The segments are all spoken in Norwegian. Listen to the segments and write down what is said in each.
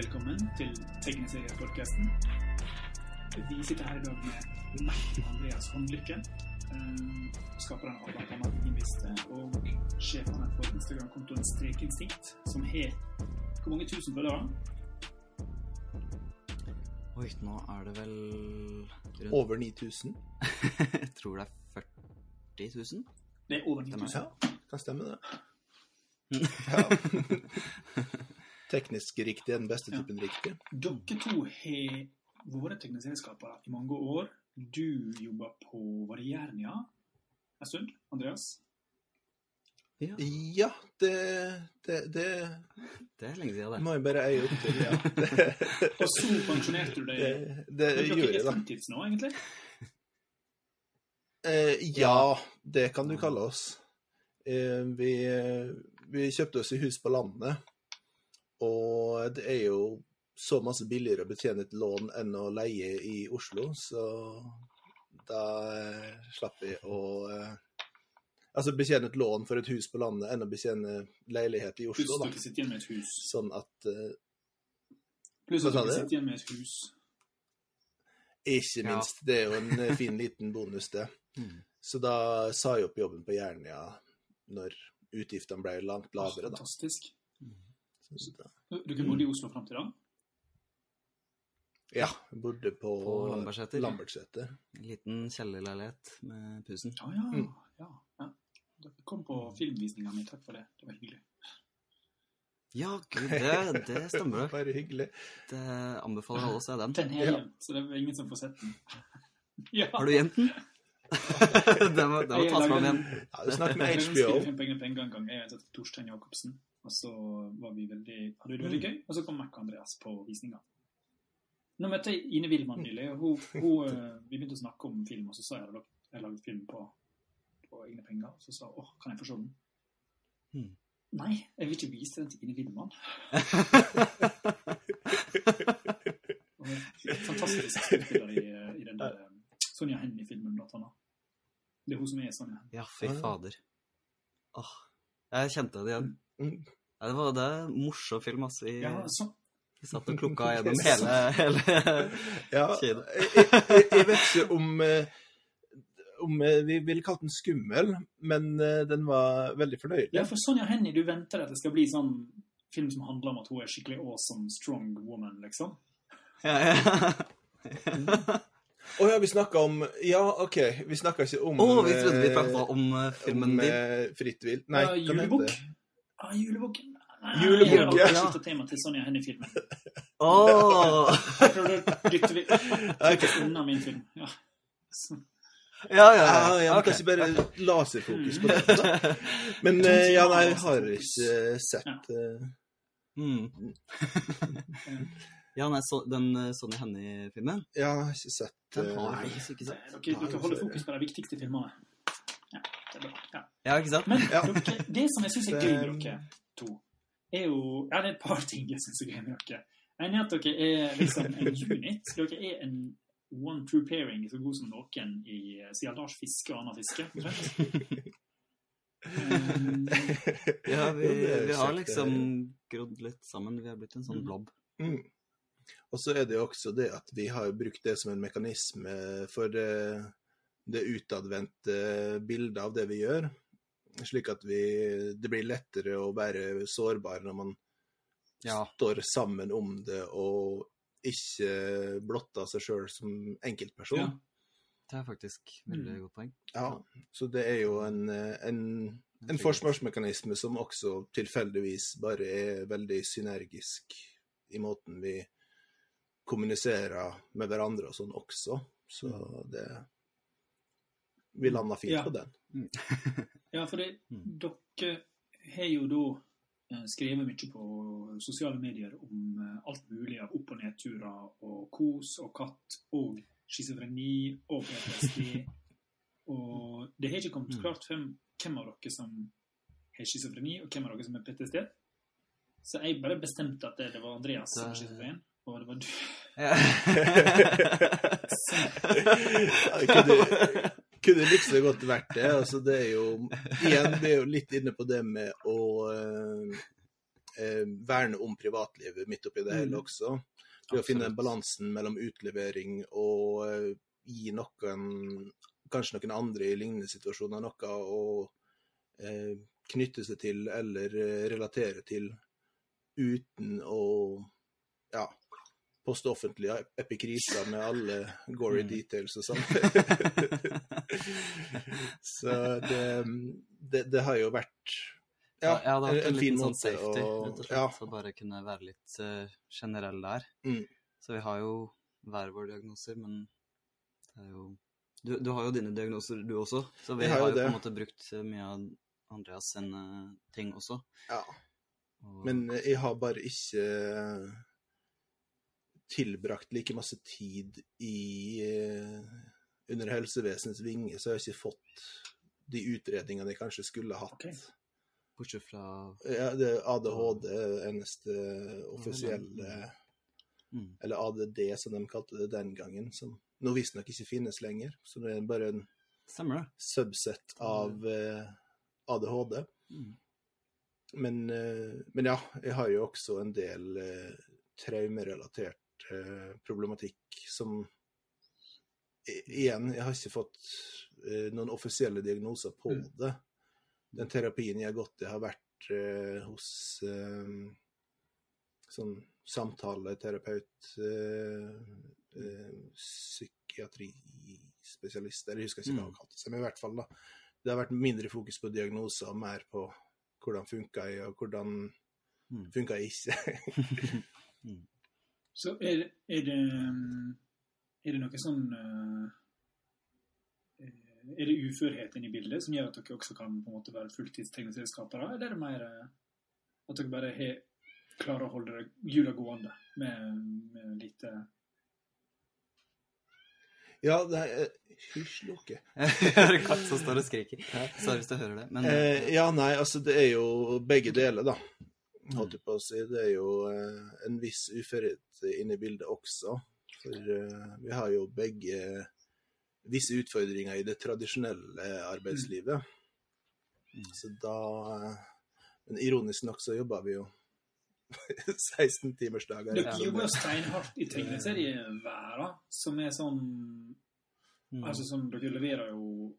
Velkommen til Tegneseriepodkasten. Vi sitter her i dag med meg, Andreas Håndlykke, eh, skaperen av blant annet og sjefen for Instagram-kontoen Strekinstinkt, som har hvor mange tusen følgere? Oi, nå er det vel rundt Over 9000. Jeg tror det er 40 000. Det er over 9000. Ja, kan stemme det. Ja. Teknisk riktig er den beste typen riktig. Dere to har vært tegneserieskapere i mange år. Du jobber på Variernia en stund, Andreas. Ja, Ja, det, det, det det er lenge siden, det. må jeg bare eie opp til. Ja. Det, Og så pensjonerte du deg. det, det Dere gjorde jeg, da. fulltids nå, egentlig? Eh, ja, det kan du kalle oss. Eh, vi, vi kjøpte oss i hus på landet, og det er jo så masse billigere å betjene et lån enn å leie i Oslo, så da eh, slapp vi å eh, Altså betjene et lån for et hus på landet enn å betjene leilighet i Pluss Oslo, at da. ikke sitter igjen med et hus. Sånn at eh, Pluss at du? sitter igjen med et hus. Ikke Ja. minst. Det er jo en fin liten bonus, det. Mm. Så da sa jeg opp jobben på Jernia når utgiftene ble langt lavere, da. Fantastisk. Mm. da. Dere bodde i Oslo fram til da? Ja, jeg bodde på, På Lambertseter. Lambertseter. En liten kjellerleilighet med pusen. Ja, ja. Mm. ja, ja. Dere kom på filmvisninga mi. Takk for det. Det var hyggelig. Ja, gud, det, det stemmer. det. Bare hyggelig. Det anbefaler alle å se den. Den er Ja. gjemt, så det er ingen som får sett den. ja. Har du gjemt den? det må, det må tas fram igjen. Ja, Snakk med HBO. Jeg penger en gang. Jeg heter Torstein Jacobsen. Og så var vi veldig, hadde det veldig gøy, og så kom Mac og Andreas på visninga. Nå møtte jeg Ine Wilman nylig, og hun, hun, eh, vi begynte å snakke om film, og så sa jeg at jeg laget film på, på egne penger. Og så sa hun åh, kan jeg få se den? Hmm. Nei, jeg vil ikke vise den til Ine Wilman. Fantastisk skuespiller i, i den der eh, Sonja Hennie-filmen, blant annet. Det er hun som er Sonja Hennie. Ja, fy fader. Åh, jeg kjente det igjen. Mm. Ja, det var det en morsom film, altså. Vi, Ja, så, vi satt og klukka gjennom hele, hele Ja, Kjede. jeg, jeg, jeg vet ikke om, eh, om eh, vi ville kalt den skummel, men eh, den var veldig fornøyelig. Ja, for Sonja Hennie, du venter at det skal bli sånn film som handler om at hun er skikkelig awesome, strong woman, liksom. ja, ja. Å ja, vi snakka om Ja, OK, vi snakka ikke om Å, vi trodde vi prata om filmen om, din. Fritt vilt. Nei, uh, julebukk. Ah, julebukk. Ah, Julebukk, jeg har ja. alltid tema til Sonja Hennie-filmen. Åh! Jeg tror du dytter vi dyttes unna min film. Ja. Ja, ja, Ja, ja. okay. kanskje bare laserfokus på det. da. Men eh, ja, nei, jeg har ikke eh, sett eh, Mm. Ja, nei, så, den uh, Sonny Hennie-filmen, Ja, jeg har ikke sett den har jeg faktisk ikke dere, sett. dere holder fokus på de viktigste filmene. Ja, det er bra. Ja. Ja, ikke sant? Men Ja. dere, det som jeg syns er gøy med dere to, er jo Ja, det er et par ting jeg syns er gøy med dere. En er at dere er liksom en unit. Dere er en one true pairing så god som noen i siden Lars Fiske og Anna Fiske. Um, Ja, vi, vi har liksom grodd litt sammen. Vi har blitt en sånn Mm. blob. Mm. Og så er det jo også det at vi har brukt det som en mekanisme for det, det utadvendte bildet av det vi gjør. Slik at vi, det blir lettere å være sårbar når man Ja. står sammen om det og ikke blotter seg sjøl som enkeltperson. Ja. Det er faktisk veldig Mm. godt poeng. Ja, så det er jo en, en, en forsvarsmekanisme som også tilfeldigvis bare er veldig synergisk i måten vi kommuniserer med hverandre og sånn også. Så det Vi landa fint Ja. på den. Ja, for det, Mm. dere har jo da eh, skrevet mye på sosiale medier om eh, alt mulig av opp- og nedturer og kos og katt og schizofreni og PTSD. og det har ikke kommet Mm. klart frem hvem av dere som har schizofreni, og hvem av dere som har PTSD. Så jeg bare bestemte at det, det var Andreas som var schizofren, og det var du. Jeg kunne, liksom godt vært det. Altså, det er jo Igjen, vi er jo litt inne på det med å eh, eh, verne om privatlivet midt oppi det hele Mm. også. Det å finne den balansen mellom utlevering og eh, gi noen, kanskje noen andre i lignende situasjoner, noe å eh, knytte seg til eller eh, relatere til uten å ja, poste offentlige epikriser med alle gory Mm. details og sånn. Så det, det, det har jo vært Ja, jeg hadde hatt en, fin liten sånn safety, å- rett og slett. ja. Så bare kunne være litt uh, generell der. Mm. Så vi har jo hver vår diagnoser, men det er jo du, du har jo dine diagnoser, du også. Så vi har har jo det. på en måte brukt eh, mye av Andreas sine ting også. Ja. Og, Men jeg har bare ikke tilbrakt like masse tid i eh, under helsevesenets vinge, så har jeg ikke fått de utredningene jeg kanskje skulle hatt. Okay. bortsett fra Ja, det er ADHD eneste offisielle mm, Eller ADD, som de kalte det den gangen, som nå visstnok ikke finnes lenger. Så det er bare en Stemmer subset av eh, ADHD. Mm. Men, eh, men ja, jeg har jo også en del eh, traumerelatert problematikk som Igjen, jeg har ikke fått eh, noen offisielle diagnoser på Mm. det. Den terapien jeg har gått i, har vært eh, hos eh, sånn samtaleterapeut, eh, eh, psykiatrispesialist, eller jeg husker ikke hva Mm. han kalte seg, men i hvert fall da. Det har vært mindre fokus på diagnoser og mer på hvordan funka jeg, og hvordan Mm. funka jeg ikke. Så er, det- er det Er det noe sånn uh, Er det uførhet inne i bildet som gjør at dere også kan på en måte være fulltidstegneselskapere, eller er det mer uh, at dere bare har, klarer å holde det- hjula gående med, med lite ja, det er Hysj, Loke. Jeg hører katt som står og skriker. Sorry hvis du hører det. Men Eh, ja, nei, altså det er jo begge deler, da. Holdt jeg på å si. Det er jo eh, en viss uførhet inne i bildet også. For eh, vi har jo begge visse utfordringer i det tradisjonelle arbeidslivet. Mm. Så da eh, Men ironisk nok så jobber vi jo 16-timersdager. Dere jobber jo steinhardt i tegneserieverden, som er sånn mm, Altså som Dere leverer jo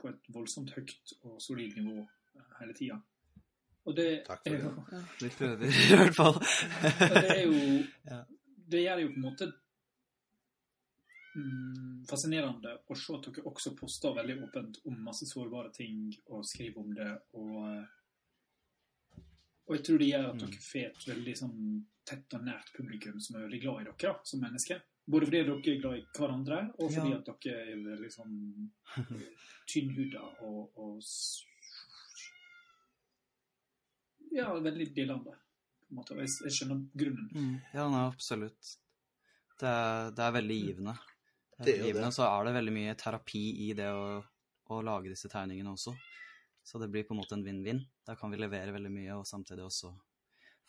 på et voldsomt høyt og solid nivå hele tida. Og det Takk for det. jo det. vi prøver i hvert fall. Det er jo Det gjør det jo på en måte mm, fascinerende å se at dere også poster veldig åpent om masse sårbare ting og skriver om det. Og, eh, og jeg tror det gjør at Mm. dere får et veldig sånn tett og nært publikum som er veldig glad i dere som mennesker. Både fordi dere er glad i hverandre, og fordi Ja. at dere er veldig sånn tynnhuda og, og Ja, veldig delende. På en måte. Og Jeg, jeg skjønner grunnen. Mm, ja, nei, absolutt. Det er, det er veldig givende. Det er Det er givende, det. Så er det veldig mye terapi i det å, å lage disse tegningene også. Så det blir på en måte en vinn-vinn. Da kan vi levere veldig mye, og samtidig også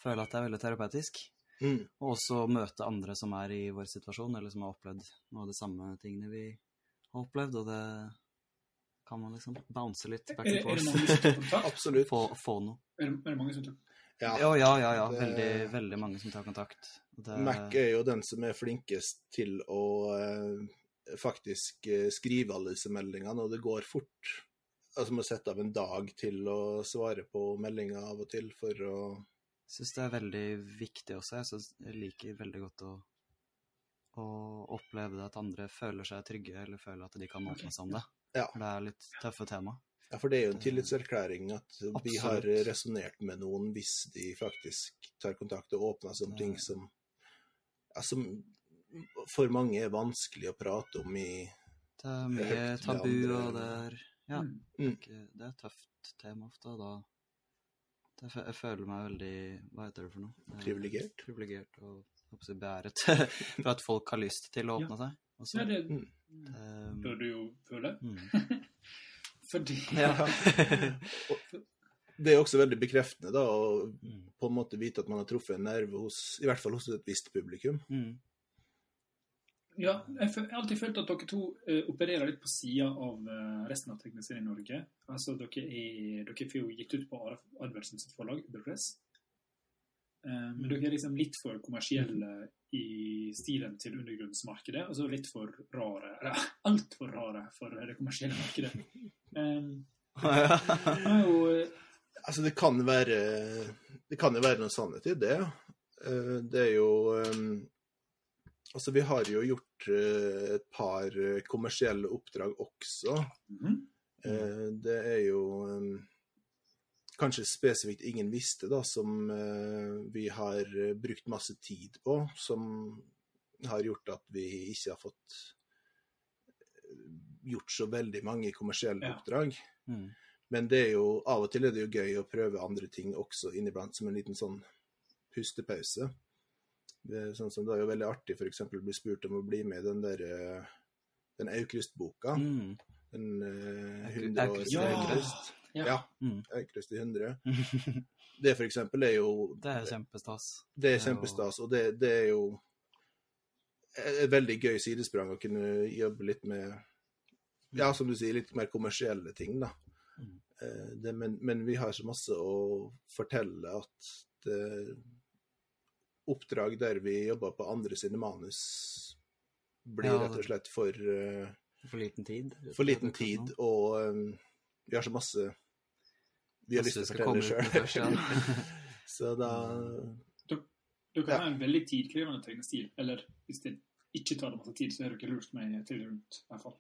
føle at det er veldig terapeutisk. Mm. Og også møte andre som er i vår situasjon, eller som har opplevd noe av de samme tingene vi har opplevd, og det kan man liksom bounce litt back and forth. Absolutt. Få, få noe. Er det, er det mange som tar Ja. Ja, ja, ja. ja. Det- Veldig, veldig mange som tar kontakt. Det, Mac er jo den som er flinkest til å eh, faktisk eh, skrive alle disse meldingene, og det går fort. Altså må sette av en dag til å svare på meldinger av og til for å syns det er veldig viktig også. Jeg, synes, jeg liker veldig godt å, å oppleve det at andre føler seg trygge, eller føler at de kan åpne seg om det. Ja. For det er litt tøffe tema. Ja, for det er jo en tillitserklæring at vi har Absolutt. resonnert med noen hvis de faktisk tar kontakt og åpner seg om ting som, ja, som for mange er vanskelig å prate om i Det er mye tabu, andre, og det er Ja, Mm. det er, ikke, det er et tøft tema ofte, og da det, Jeg føler meg veldig Hva heter det for noe? Privilegert. Privilegert og jeg håper beæret for at folk har lyst til å Ja. åpne seg. Også. Ja, det Mm. Det- bør du jo føle. mm. Fordi Ja. Det er også veldig bekreftende da, å Mm. på en måte vite at man har truffet en nerve hos, i hvert fall hos et visst publikum. Mm. Ja, jeg har alltid følt at dere to uh, opererer litt på sida av uh, resten av tegneserier i Norge. Altså, dere, er, dere får jo gitt ut på Arversen sitt forlag, Uberpress. Eh, men dere er liksom litt for kommersielle i stilen til undergrunnsmarkedet, og så litt for rare, eller altfor rare for det kommersielle markedet. Um, er eh, Altså, det kan være Det kan jo være noe sannhet i det. Eh, Det er jo eh, Altså, vi har jo gjort et par kommersielle oppdrag også. Mm -hmm. Det er jo eh, kanskje spesifikt ingen visste, da, som eh, vi har eh, brukt masse tid på, som har gjort at vi ikke har fått eh, gjort så veldig mange kommersielle Ja. oppdrag. Mm. Men det er jo, av og til er det jo gøy å prøve andre ting også inniblant, som en liten sånn pustepause. Det sånn som det er jo veldig artig f.eks. å bli spurt om å bli med i den der den Aukrust-boka. Mm. Den uh, 100 år Aukrust- Ja. Aukrust. Ja. Ja. Mm. Aukrust i 100. Det for eksempel er jo Det er kjempestas. Det er kjempestas, og det, det er jo et veldig gøy sidesprang å kunne jobbe litt med Ja, som du sier, litt mer kommersielle ting, da. Mm. Eh, Det, men, men vi har så masse å fortelle at det, oppdrag der vi jobber på andre sine manus, blir Ja, rett og slett for, eh, For liten tid. for liten tid, og eh, vi har så masse vi har lyst til å fortelle med sjøl. Så da Dere Ja. ha en veldig tidkrevende tegnestil. Eller hvis det ikke tar det masse tid, så har ikke lurt meg til rundt, i hvert fall.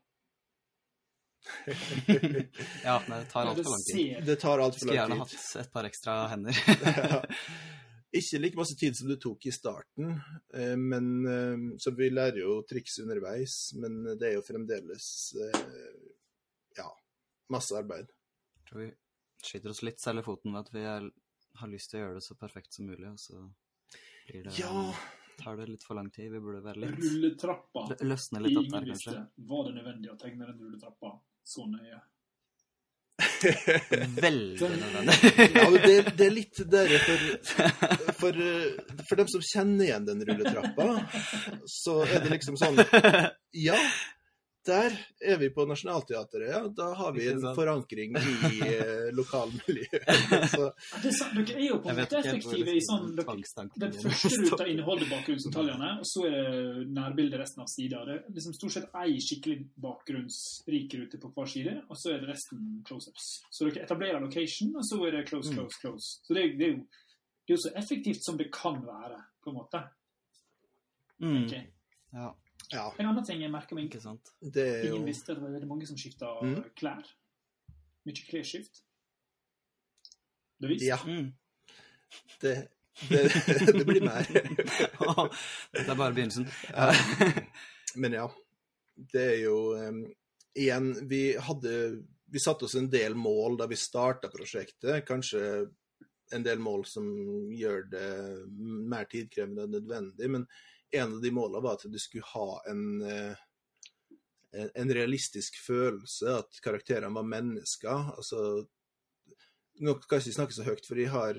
Ja, det tar altfor lang tid. Det tar altfor Skulle gjerne lang tid. hatt et par ekstra hender. Ja. Ikke like masse tid som du tok i starten, eh, men eh, så vi lærer jo triks underveis. Men det er jo fremdeles eh, ja, masse arbeid. Jeg tror vi skyter oss litt selv i foten ved at vi er, har lyst til å gjøre det så perfekt som mulig, og så blir det, Ja, tar det litt for lang tid. Vi burde være litt Rulletrappa. lø- Løsne litt opp der, kanskje. Var det nødvendig å tegne den rulletrappa så nøye? Veldig nødvendig. ja men det, det er litt der for, for, for dem som kjenner igjen den rulletrappa, så er det liksom sånn Ja, der er vi på Nationaltheatret, ja. Da har vi en forankring i eh, lokalmiljøet. Så Det er dere er jo på en måte effektive i sånn Den første ruta inneholder bakgrunnsdetaljene, og så er det nærbildet resten av sida. Det er liksom stort sett ei skikkelig bakgrunnsrik rute på hver side, og så er det resten close-ups. Så dere etablerer location, og så er det close, Mm. close, close. Så det, det, er jo, det er jo så effektivt som det kan være, på en måte. Mm. Ok. Ja, ja, En annen ting jeg merker meg ikke sant. det er jo Ingen visste at det var veldig mange som skifta Mm. klær. Mye klesskift. Det visste Ja, Mm. det, det, det blir mer. Dette er bare begynnelsen. Ja. Men ja, det er jo um, Igjen, vi hadde Vi satte oss en del mål da vi starta prosjektet. Kanskje en del mål som gjør det mer tidkrevende enn nødvendig. Men en av de målene var at du skulle ha en, eh, en- en realistisk følelse, at karakterene var mennesker. Altså Nå kan jeg ikke snakke så høyt, for jeg har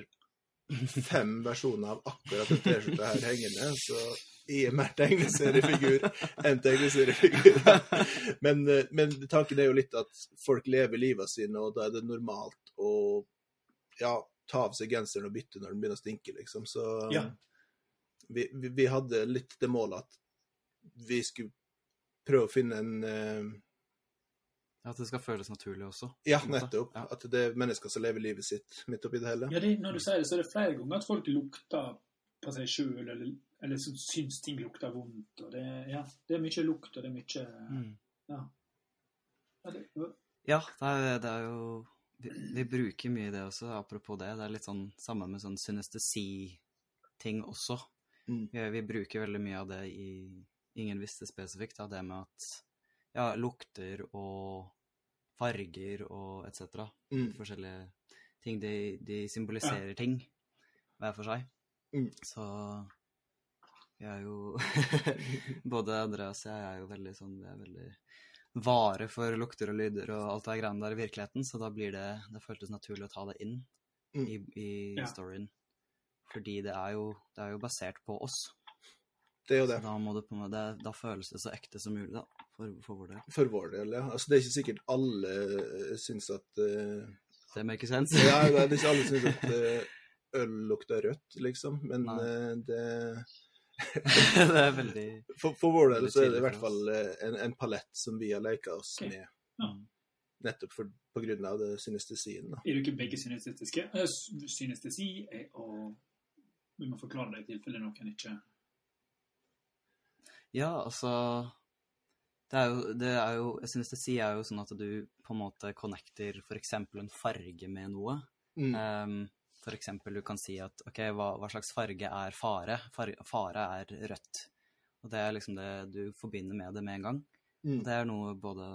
fem versjoner av akkurat den T-skjorta her hengende. Så jeg er mer tegneseriefigur enn tegneseriefigur. Men, eh, men tanken er jo litt at folk lever livet sine, og da er det normalt å ja, ta av seg genseren og bytte når den begynner å stinke, liksom. Så Ja. Vi, vi, vi hadde litt det målet at vi skulle prøve å finne en eh, At det skal føles naturlig også. Ja, nettopp. Ja. At det er mennesker som lever livet sitt midt oppi det hele. Ja, det, når du sier det, så er det flere ganger at folk lukter på seg sjøl, eller, eller syns ting lukter vondt. Og det, ja, det er mye lukt, og det er mye Mm. ja. Ja, det, Ja, det er, det er jo vi, vi bruker mye det også, apropos det. Det er litt sånn samme med sånn synestesi-ting også. Mm. Vi, vi bruker veldig mye av det i Ingen visste spesifikt, da, det med at ja, lukter og farger og etc. Mm. Forskjellige ting. De, de symboliserer ting hver for seg. Mm. Så vi er jo Både Andreas og jeg er jo veldig sånn Vi er veldig vare for lukter og lyder og alt det greiene der i virkeligheten, så da blir det Det føltes naturlig å ta det inn Mm. i, i Ja. storyen. Fordi det er, jo, det er jo basert på oss. Det er jo det. da, må det måte, da føles det så ekte som mulig, da, for, for vår del. For vår del, ja. Altså, det er ikke sikkert alle eh, syns at uh, Det makes sense. Ja, det er ikke alle syns at uh, øl lukter rødt, liksom. Men eh, det det er veldig for, for vår del så er det i hvert fall en, en palett som vi har leka oss okay. med. Ja. Nettopp for, på grunn av det synestesien. Da. Er du ikke begge synestetiske? Synestesi er å Vi må forklare det i tilfelle noen ikke Ja, altså Det er jo, det er jo sier er jo sånn at du på en måte connecter f.eks. en farge med noe. Mm. Um, for eksempel du kan si at ok, hva, hva slags farge er fare? Farge, fare er rødt. Og det er liksom det du forbinder med det med en gang. Mm. Og det er noe både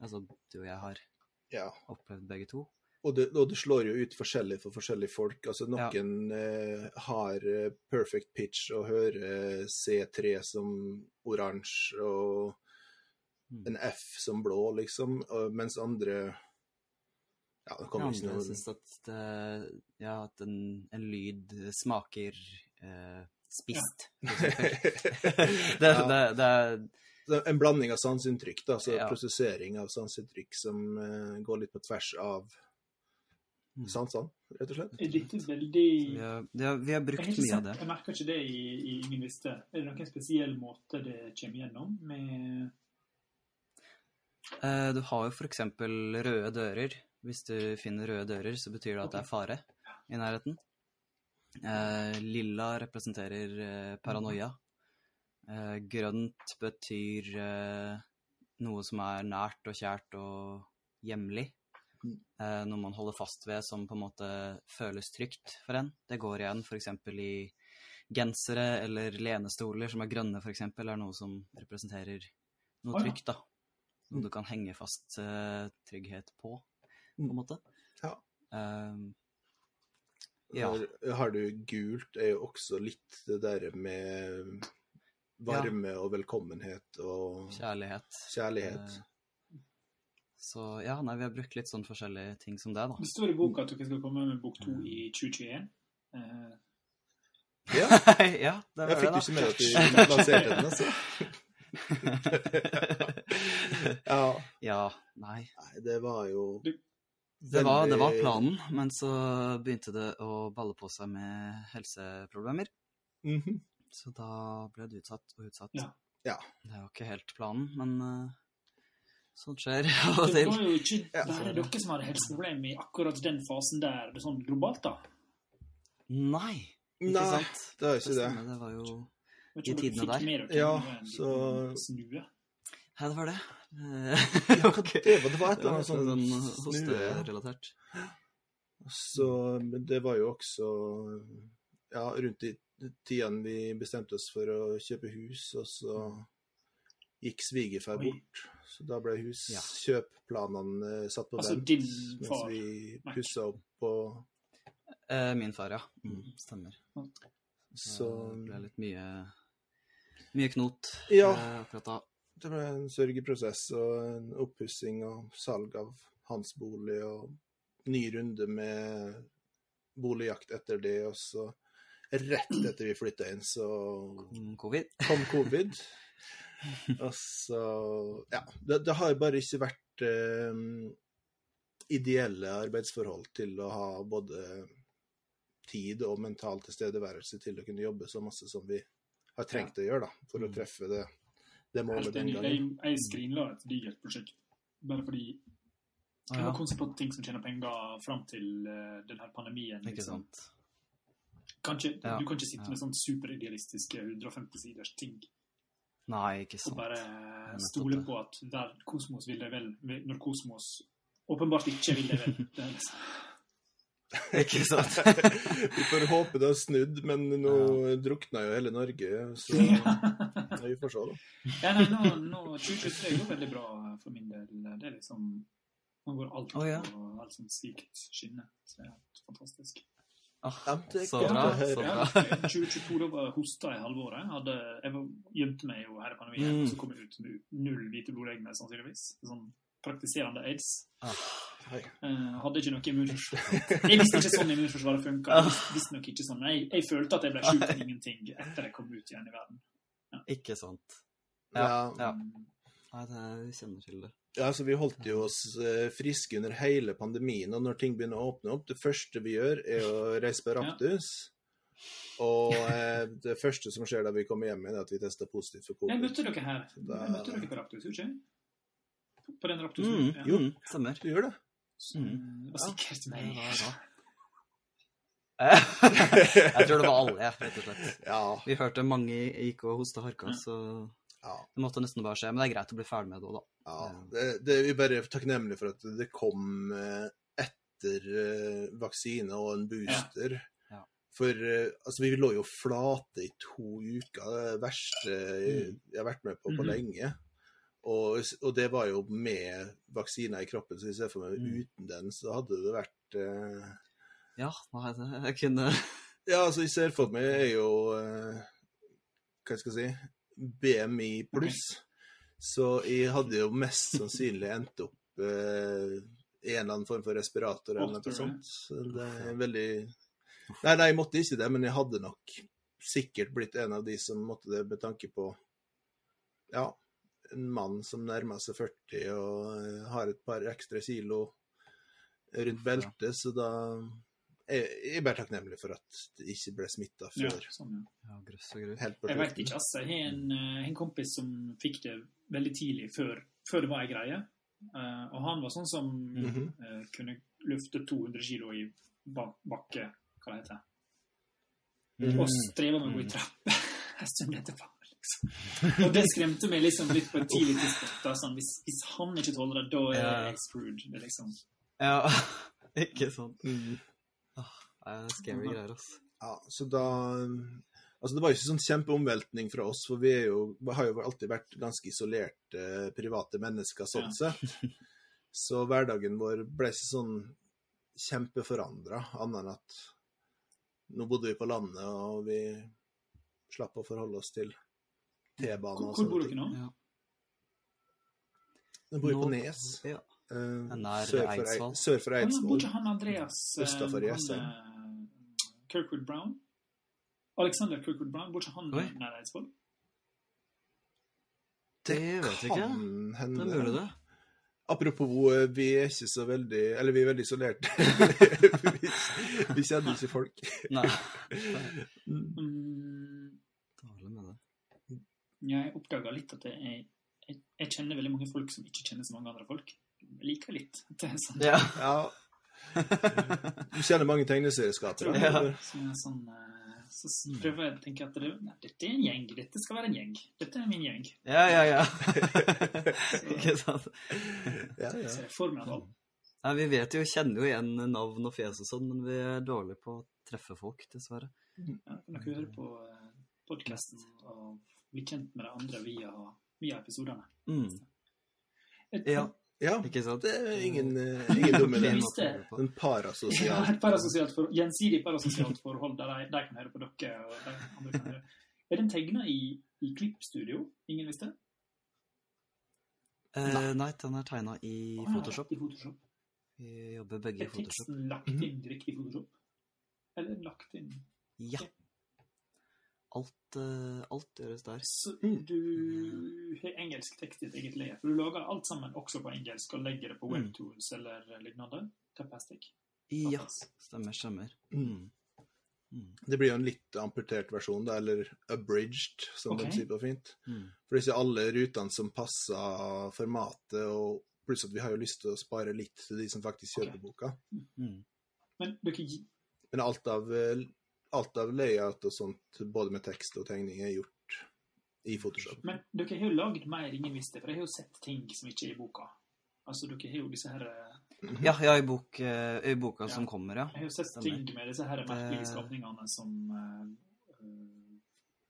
altså, du og jeg har Ja. opplevd begge to. Og det, og det slår jo ut forskjellig for forskjellige folk. Altså Ja. Noen eh, har eh, perfect pitch og hører C3 som oransje og Mm. en F som blå, liksom. Og, mens andre Ja, det kommer ikke noe Jeg syns at, det, ja, at en, en lyd smaker eh, spist, det, Ja. det, det er En blanding av sanseinntrykk, altså Ja. prosessering av sanseinntrykk som uh, går litt på tvers av. sansene, rett og slett. Er dette veldig vi har, har, vi har brukt mye av det. jeg merker ikke det i, i Ingen visste. Er det noen spesiell måte det kommer gjennom? Med Eh, du har jo eksempel røde dører. Hvis du finner røde dører, så betyr det at det er fare i nærheten. Eh, lilla representerer eh, paranoia. Eh, grønt betyr eh, noe som er nært og kjært og hjemlig. Mm. Eh, noe man holder fast ved som på en måte føles trygt for en. Det går igjen f.eks. i gensere eller lenestoler som er grønne f.eks., er noe som representerer noe ja. trygt, da. Noe du kan henge fast uh, trygghet på, på Mm. en måte. Ja. Uh, ja. Har, du gult, er jo også litt det der med varme og velkommenhet og Kjærlighet. kjærlighet. Så ja, nei, vi har brukt litt sånn forskjellige ting som det, da. Det står i boka at dere skal komme med bok to i 2021. Uh... Ja, ja, det var jeg fikk det, jo ikke med at du lanserte den, altså. Ja, ja, nei. nei, det var jo Det var, det var planen, men så begynte det å balle på seg med helseproblemer. Mhm. Så da ble det utsatt og utsatt. Ja. Ja. Det var ikke helt planen, men eh, sånt skjer av og det til. var jo ikke bare dere som hadde helseproblemer i akkurat den fasen der, det er sånn globalt, da. Nei, ikke Nei, sant? det var ikke det. stemmer, det var jo I tidene der. med dere Ja, så-. Ja, det var det. Ja, det var, det var et eller annet sånn, sånn hosterelatert. Så men det var jo også ja, rundt i tidene vi bestemte oss for å kjøpe hus, og så gikk svigerfar bort. Så da ble Ja. huskjøpplanene eh, satt på Altså vent din mens vi pussa opp og Eh, min far, ja. Mm, stemmer. Så Det ble litt mye, mye knot Ja. eh, akkurat da. det ble en sørgeprosess og en oppussing og salg av hans bolig og ny runde med boligjakt etter det, og så rett etter vi flytta inn, så Kom Covid. kom covid. Og så Ja. Det, det har bare ikke vært eh, ideelle arbeidsforhold til å ha både tid og mental tilstedeværelse til å kunne jobbe så masse som vi har trengt å gjøre da, for å Mm. treffe det, det målet den gangen. Jeg, jeg skrinla et digert prosjekt bare fordi jeg var konsentrert på ting som tjener penger fram til uh, denne pandemien. Ikke Liksom. sant. Kanskje, Ja. Du kan ikke sitte Ja. med sånn superidealistiske 150 siders ting Nei, ikke sant. og bare stole på at der kosmos vil det vel, når kosmos åpenbart ikke vil det vel. Det er liksom. Ikke sant. vi får håpe det har snudd, men nå drukna jo hele Norge, så ja, vi får se, da. Ja, nei, nå, nå 2023 går veldig bra for min del. Det er liksom Nå går alt oh, ja. og alt sånn sykt skinne. Så det er helt fantastisk. Ah, Ja, så bra. Så bra. 2022 da var jeg hosta i halvåret. Hadde, jeg gjemte meg jo her i pandemien, Mm. og så kom jeg ut med null hvite blodlegemer, sannsynligvis. Sånn praktiserende aids. Ah. Eh, hadde ikke noe immunforsvar. Jeg visste ikke sånn immunforsvaret funka. Visste- nok ikke sånn. Jeg, jeg følte at jeg ble sjuk av ingenting etter jeg kom ut igjen i verden. Ikke sant. Ja. Ja. ja. Nei, det, jeg kjenner til det. Ja, altså Vi holdt jo oss eh, friske under hele pandemien, og når ting begynner å åpne opp Det første vi gjør, er å reise på Raptus. Og eh, det første som skjer da vi kommer hjem igjen, er at vi tester positivt for Jeg møtte dere her. Da- Jeg møtte dere på Raptus, ikke? På den Raptusen? Mm, ja. jo, stemmer. Du gjør det? Så, det var sikkert meg. Ja, jeg tror det var alle, jeg, rett og slett. Ja. Vi hørte mange gikk og hosta harka, så ja. det måtte nesten bare skje. Men det er greit å bli ferdig med det òg, da. Ja. Det, det, vi er bare takknemlige for at det kom eh, etter eh, vaksine og en booster. Ja. For eh, altså, vi lå jo flate i to uker. Det er verste Mm. jeg har vært med på på Mhm. lenge. Og, og det var jo med vaksiner i kroppen, så i stedet for meg Mm. uten den, så hadde det vært eh, Ja, nei, det, jeg kunne Ja, altså, jeg ser for meg er jo eh, Hva skal jeg si BMI pluss. Så jeg hadde jo mest sannsynlig endt opp eh, i en eller annen form for respirator eller noe sånt. Det er veldig Nei, nei, jeg måtte ikke det, men jeg hadde nok sikkert blitt en av de som måtte det med tanke på Ja, en mann som nærmer seg 40 og eh, har et par ekstra kilo rundt beltet, så da jeg jeg er bare takknemlig for at det ikke ble smitta Ja, før. sånn, ja. Ja, grøss og. Helt Jeg vet ikke, altså. Jeg har en, eh, en kompis som fikk det veldig tidlig, før, før det var ei greie. Uh, og han var sånn som mm -hmm. uh, kunne lufte 200 kilo i ba bakke, hva det heter. Mm. Og streva med å gå i trapper en stund etterpå. Liksom. Og det skremte meg liksom litt på et tidlig tidspunkt. Da, sånn, hvis, hvis han ikke tåler det, da er Ja. jeg screwed. Det liksom. Ja, ikke sant. Mm. Det er scary greier, altså. Ja, så da Altså, det var ikke sånn kjempeomveltning fra oss, for vi er jo, har jo alltid vært ganske isolerte private mennesker sånn sett. Så hverdagen vår ble ikke sånn kjempeforandra, annet enn at nå bodde vi på landet, og vi slapp å forholde oss til T-bane sånne ting. hvor bor dere nå? Ja. Vi bor vi på Nes, Ja. Uh, sør for, Eidsvoll. Sør for Ja, men Bor ikke han Andreas eh, Østafor Jessheim. Kirkwood Brown? Alexander Kirkwood Brown, bortsett ikke han Oi. er Eidsvoll? Det vet jeg ikke. Kan Det hende. er mulig, det. Apropos, eh, vi er ikke så veldig Eller vi er veldig isolerte. vi, vi kjenner ikke folk. Nei. Mm, med det. jeg oppdaga litt at jeg, jeg, jeg kjenner veldig mange folk som ikke kjenner så mange andre folk. Jeg liker litt. at Det er sånn, Ja. Ja. Du kjenner mange tegneserieskapere? Ja. Så, sånn eh, så prøver jeg å tenke at det, nei, dette er en gjeng. Dette skal være en gjeng. Dette er min gjeng. Ja, ja, ja. ikke sant. Ja, ja. Så jeg får meg Nei, vi vet jo, kjenner jo igjen navn og fjes og sånn, men vi er dårlige på å treffe folk, dessverre. Ja, kan dere høre på podkasten og bli kjent med de andre via, via episodene. Mm. Et, Ja, ja. ikke sant? Det er ingen, eh, ingen dumme idé. En Ja, parasosial. et parasosialt for, gjensidig parasosialt forhold der de, de kan høre på dere. og de andre kan høre. Er den tegna i, i klippstudio? Ingen visste? Eh, nei, den er tegna i Å, Photoshop. I Photoshop. Vi jobber begge i Photoshop. Er teksten lagt inn direkte i Photoshop? Eller er lagt inn Ja. Alt, eh, alt gjøres der. Så Mm. du har engelsk tekst i et eget leie? For du lager alt sammen også på engelsk og legger det på Mm. webtools eller lignende? Tapastic? Ja, stemmer, stemmer. Mm. Mm. Det blir jo en litt amputert versjon, da, eller abridged, som okay. de sier på fint. Mm. For det er ikke alle rutene som passer formatet, og pluss at vi har jo lyst til å spare litt til de som faktisk kjøper okay. boka. Mm. Men dere Men alt av, eh, alt av layout og sånt, både med tekst og tegning, er gjort i Photoshop. Men dere har jo lagd mer Ingen visste, for jeg har jo sett ting som ikke er i boka. Altså, dere har jo disse her eh, Ja, ja, i, bok, eh, i boka Ja. som kommer, ja. Jeg har jo sett Stemmer. ting med disse her merkelige skapningene som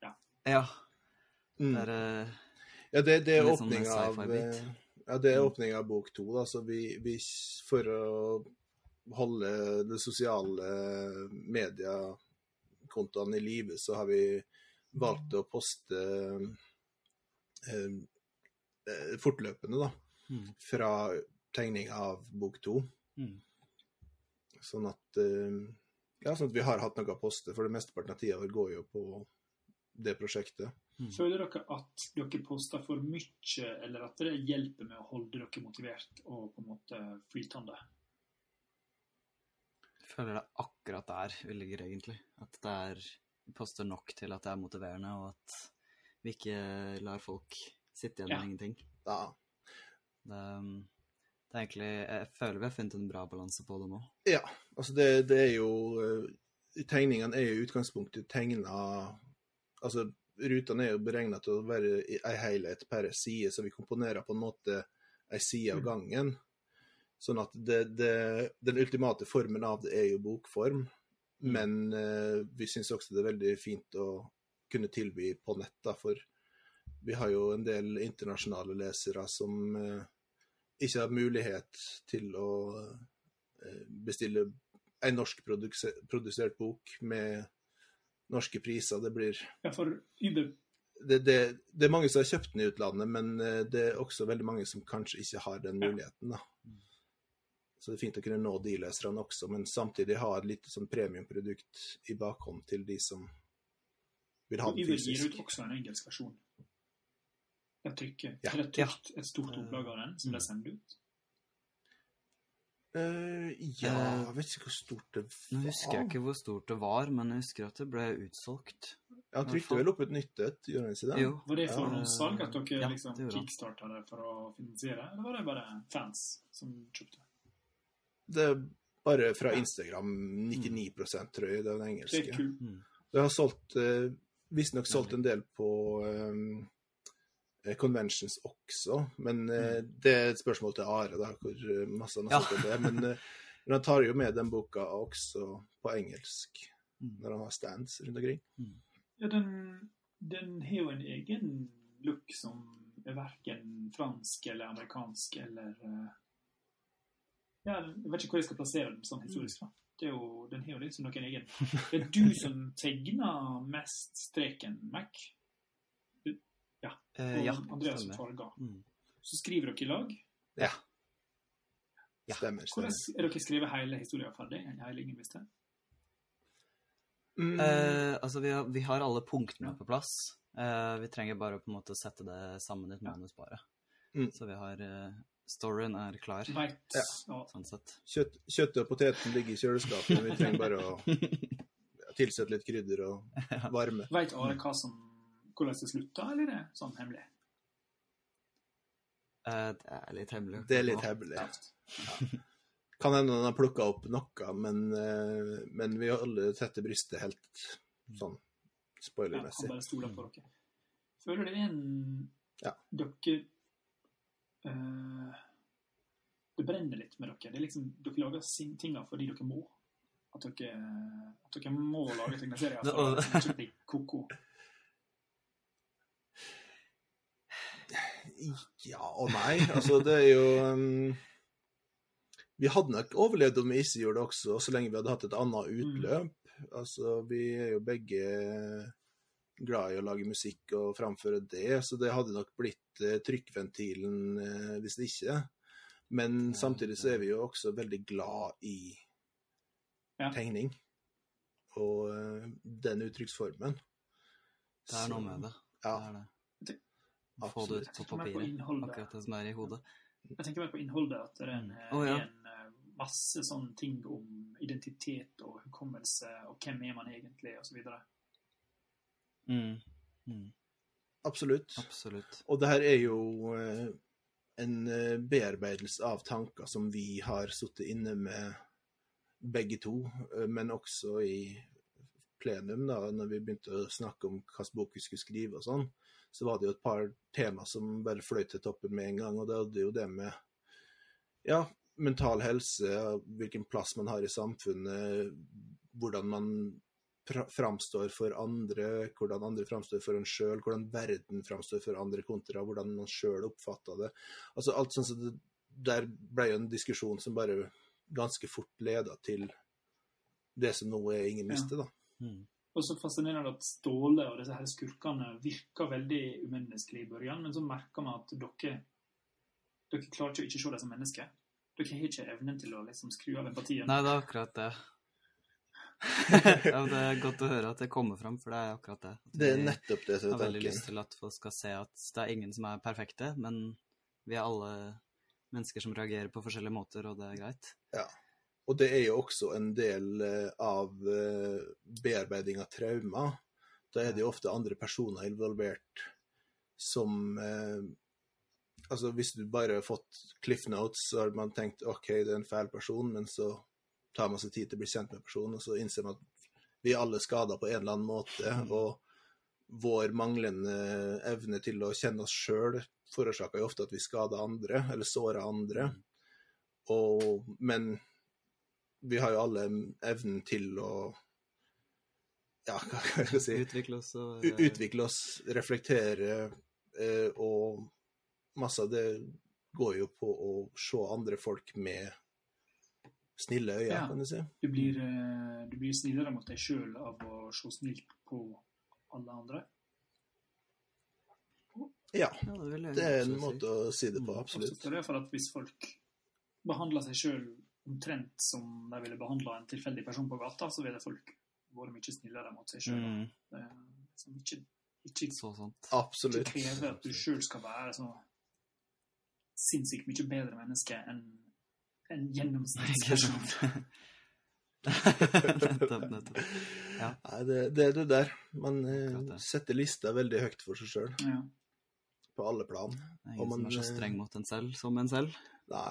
Ja. eh, Ja, Mm. Der, er eh, Ja, det, det er åpninga sånn av eh, Ja, det er åpninga av bok to, da, så vi, vi For å holde det sosiale mediekontoene i live, så har vi valgt å poste eh, eh, fortløpende, da, mm. fra tegning av bok to. Mm. Sånn at eh, Ja, sånn at vi har hatt noe å poste, for det mesteparten av tida vår går jo på det prosjektet. Mm. Føler dere at dere poster for mye, eller at det hjelper med å holde dere motivert og på en måte flytende? Jeg føler det er akkurat der vi ligger, egentlig. At det er vi poster nok til at det er motiverende, og at vi ikke lar folk sitte igjen med Ja. ingenting. Ja. Det, um, det er egentlig Jeg føler vi har funnet en bra balanse på det nå. Ja, altså det, det er jo eh, Tegningene er jo i utgangspunktet tegna Altså, rutene er jo beregna til å være i ei helhet per side, så vi komponerer på en måte ei side av Mm. gangen. Sånn at det, det, den ultimate formen av det er jo bokform, Mm. men eh, vi syns også det er veldig fint å kunne tilby på nett, da, for vi har jo en del internasjonale lesere som eh, ikke har mulighet til å eh, bestille en norsk produse- produsert bok med norske priser. Det blir Ja, for det, det, det er mange som har kjøpt den i utlandet, men eh, det er også veldig mange som kanskje ikke har den muligheten. da. Så det er fint å kunne nå de løserne også, men samtidig ha et lite sånn premiumprodukt i bakhånd til de som vil ha den Vi gir gi ut også en engelsk versjon. Jeg trykker Ja. er det trykt et stort opplag av den som ble sendt ut. Uh, ja, jeg vet ikke hvor stort det var. Nå husker jeg ikke hvor stort det var, men jeg husker at det ble utsolgt. Ja, Han trykte vel opp et nytt et, gjorde han ikke det? Jo. Var det Ja. forhåndssalg at dere Ja, liksom det kickstarta det for å finansiere, eller var det bare fans som kjøpte? Det er bare fra Instagram 99 tror jeg, det er den Det engelske. Mm. Det har solgt eh, Visstnok solgt en del på eh, conventions også, men eh, det er et spørsmål til Are, da, hvor eh, masse han har Ja. solgt av det. Men, eh, men han tar jo med den boka også på engelsk Mm. når han har stands rundt omkring. Ja, den, den har jo en egen look som er verken fransk eller amerikansk eller eh, Ja, jeg vet ikke hvor jeg skal plassere den sånn historisk. da. Det er jo, den har jo liksom noen egen Det er du som tegner mest streken, Mac, Ja. og ja, Andreas som stemmer. farger. Mm. Så skriver dere i lag. Ja. Ja. Stemmer. Hvordan er dere skrevet hele historien ferdig? Hele ingen visste? Mm, Eh, altså, vi har, vi har alle punktene på plass. Eh, vi trenger bare å på en måte sette det sammen i et manus, bare. Mm. Så vi har eh, Storyen er klar, Right. Ja. ja. sånn sett. kjøtt, kjøttet og poteten ligger i kjøleskapet, vi trenger bare å tilsette litt krydder og varme. Vet Are hva som, hvordan det slutta, eller er det sånn hemmelig? Uh, det er litt hemmelig. Det er litt hemmelig. Kan hende han har plukka opp noe, men, uh, men vi alle tette brystet helt sånn Ja, han spoilermessig. bare stoler på dere. Føler det er en Ja. Dere eh, Det brenner litt med dere. Det er liksom, dere lager tinga fordi dere må. At dere, at dere må lage tegneserier for å det ikke bli ko-ko. Ja og nei. Altså, det er jo um, Vi hadde nok overlevd om vi ikke gjorde det også, så lenge vi hadde hatt et annet utløp. Altså, vi er jo begge glad i å lage musikk og framføre det, så det hadde nok blitt eh, trykkventilen eh, hvis det ikke. Men samtidig så er vi jo også veldig glad i tegning. Og eh, den uttrykksformen. Det er noe med det. Ja, Det er det. Få det ut på papiret. Akkurat det som er i hodet. Jeg tenker mer på innholdet. At det er en, oh, ja. en masse sånne ting om identitet og hukommelse og hvem er man egentlig, osv. Mm. Mm. Absolutt. Absolutt. Og det her er jo eh, en eh, bearbeidelse av tanker som vi har sittet inne med begge to, eh, men også i plenum, da, når vi begynte å snakke om hvilken bok vi skulle skrive og sånn, så var det jo et par tema som bare fløy til toppen med en gang, og det hadde jo det med ja, mental helse, hvilken plass man har i samfunnet, hvordan man framstår for andre, hvordan andre framstår for en sjøl, hvordan verden framstår for andre kontra hvordan man sjøl oppfatter det. Altså alt sånn som det, Der ble jo en diskusjon som bare ganske fort leda til det som nå er ingen Ja. miste, da. Mm. Og så fascinerende at Ståle og disse her skurkene virker veldig umenneskelige i børjen, men så merker man at dere dere klarer ikke å ikke se dem som mennesker. Dere har ikke evnen til å liksom skru av empatien. Nei, det er akkurat det. Ja, det er godt å høre at det kommer fram, for det er akkurat det. At Det er nettopp det som har er veldig lyst til at folk skal se at det er ingen som er perfekte, men vi er alle mennesker som reagerer på forskjellige måter, og det er greit. Og det er jo også en del eh, av eh, bearbeiding av traumer. Da er det jo ofte andre personer involvert som eh, Altså hvis du bare har fått Cliff Notes, så har man tenkt OK, det er en fæl person, men så tar man seg tid til å bli kjent med personen, og så innser man at vi er alle skada på en eller annen måte. Og vår manglende evne til å kjenne oss sjøl forårsaker jo ofte at vi skader andre, eller sårer andre. Og, men vi har jo alle evnen til å ja, hva skal jeg si Utvikle oss og U- Utvikle oss, reflektere, eh, og masse av det går jo på å se andre folk med snille øyne, Ja. kan du si. Du blir, eh, du blir snillere mot deg sjøl av å se snilt på alle andre. Ja, det er en måte å si det på, Mm, absolutt. Det er for at hvis folk behandler seg sjøl omtrent som de ville behandla en tilfeldig person på gata, så ville folk vært mye snillere mot seg sjøl. Mm, Liksom ikke, ikke, så sant. ikke kreve at du sjøl skal være så sinnssykt mye bedre menneske enn en gjennomsnittsperson. nettopp, nettopp, Ja. Nei, det, det er det der. Man eh, setter lista veldig høyt for seg sjøl, Ja. på alle plan. Det er ingen som er så eh, streng mot en selv som en selv. Nei.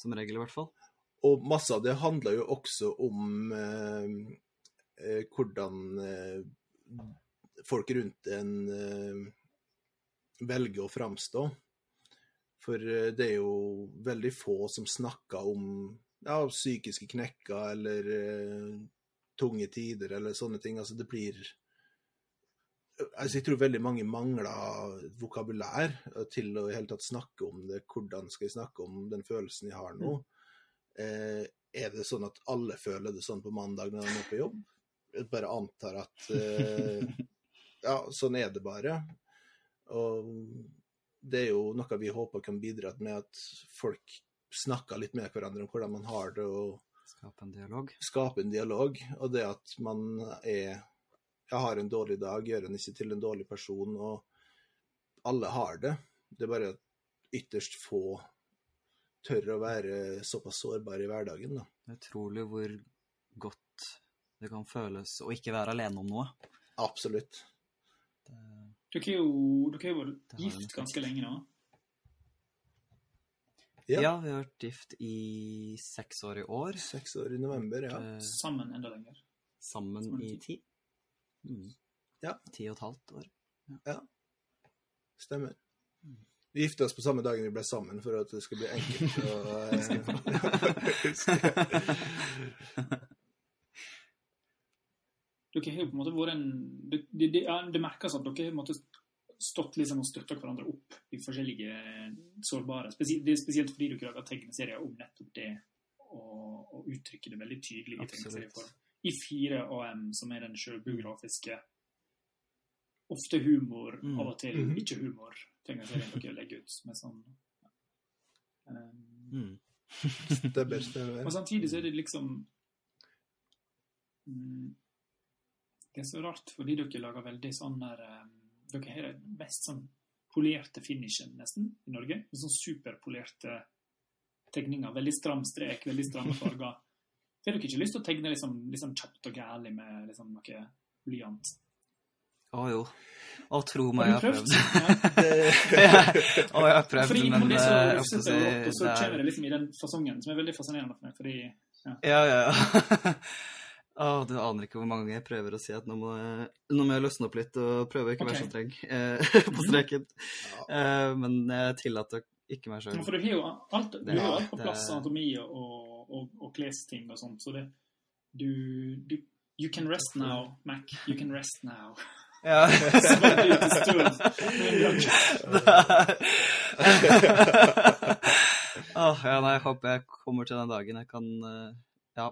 Som regel, i hvert fall. Og masse av det handler jo også om eh, eh, hvordan eh, folk rundt en eh, velger å framstå. For eh, det er jo veldig få som snakker om ja, psykiske knekker eller uh, tunge tider eller sånne ting. Altså det blir altså Jeg tror veldig mange mangler vokabulær til å i hele tatt snakke om det. Hvordan skal jeg snakke om den følelsen jeg har nå? Eh, er det sånn at alle føler det sånn på mandag når de er på jobb? Jeg bare antar at uh, Ja, sånn er det bare. Og det er jo noe vi håper kan bidra med at folk snakker litt med hverandre om hvordan man har det, og Skape en dialog. skape en dialog. Og det at man er Jeg har en dårlig dag, gjør en ikke til en dårlig person, og alle har det. Det er bare at ytterst få tør å være såpass sårbare i hverdagen, da. Det er utrolig hvor godt det kan føles å ikke være alene om noe. Absolutt. Dere er jo dere har jo gift ganske lenge nå. Ja. ja. vi har vært gift i seks år i år. Seks år i november, ja. Eh, Sammen enda lenger. sammen Sammen i ti. Mm. Ja. Ti og et halvt år. Ja. Stemmer. Vi gifta oss på samme dagen vi ble sammen, for at det skulle bli enkelt å Dere har jo på en måte vært en Det, det, det, ja, det merkes at dere har på en måte stått liksom og støtta hverandre opp i forskjellige sårbare spesielt, Det er spesielt fordi dere lager tegneserier om nettopp det, og, og uttrykker det veldig tydelig i tegneserieform. I 4AM, som er den sjølbiografiske Ofte humor, Mm. av og til Mhm. ikke humor, tegneserien dere legger ut med sånn um, Mm. Stemmer, stemmer. og samtidig så er det liksom mm, Det er så rart, fordi dere lager veldig sånn der eh, Dere har den mest sånn polerte finishen, nesten, i Norge. Sånn superpolerte tegninger. Veldig stram strek, veldig stramme farger. Har dere ikke lyst til å tegne liksom, liksom kjapt og gærlig med liksom noe blyant? Å jo. Å, tro meg, jeg Har prøvd. Å, jeg har prøvd, Fordi men det er så eh, jeg får si, og rått, og så det er- kommer det liksom i den fasongen, som er veldig fascinerende for meg. fordi Ja, ja, ja. Å, du aner ikke hvor mange ganger jeg prøver å si at nå må, jeg- nå må jeg løsne opp litt og prøve å ikke være Ok. så streng eh, på streken. Eh, men jeg tillater ikke meg Ja, sjøl. For du har jo alt, du Det- har alt på det- plass, anatomi og, og, og klesting og sånt, så det du, du You can rest now, Mac. You can rest now. Ja. Så stund. Åh, ja, nei, jeg håper jeg kommer til den dagen jeg kan eh, ja,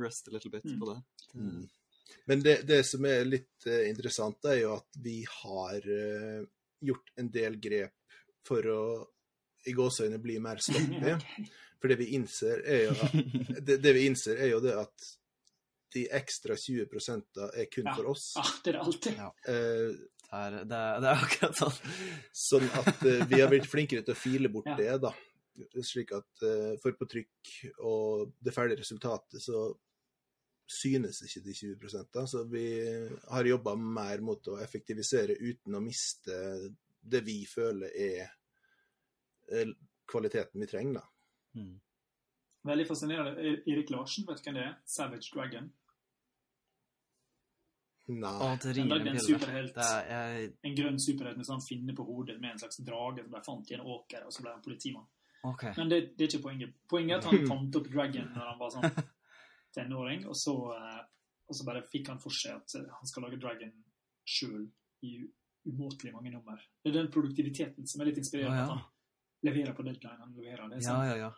rest a little bit Mm. på det. Mm. Men det, det som er litt uh, interessant, er jo at vi har uh, gjort en del grep for å i gåseøyne bli mer sloppy. For det vi innser, er jo at, det, det vi innser er jo det at de ekstra 20 er kun Ja. for oss. Ah, det er det alltid. Ja. Uh, Det er, det er, det er akkurat sånn. sånn at uh, vi har blitt flinkere til å file bort Ja. det, da. Slik at eh, for på trykk og det ferdige resultatet, så synes ikke de 20 da. Så vi har jobba mer mot å effektivisere uten å miste det vi føler er eh, kvaliteten vi trenger, da. Mm. Veldig fascinerende. Erik Larsen, vet du hvem det er? Savage Dragon. Nei. Å, det en en superhelt. Det er, jeg, En grønn superhelt med sånn finne på hodet med en slags drage som ble fant i en åker, og så ble han politimann. OK. Men det, det er ikke poenget. Poenget er at han fant opp Dragon når han var sånn tenåring, og så, eh, og så bare fikk han for seg at eh, han skal lage Dragon sjøl i umåtelig mange nummer. Det er den produktiviteten som er litt inspirerende. ja. At han leverer på deadline. Han leverer det. ja, ja, ja.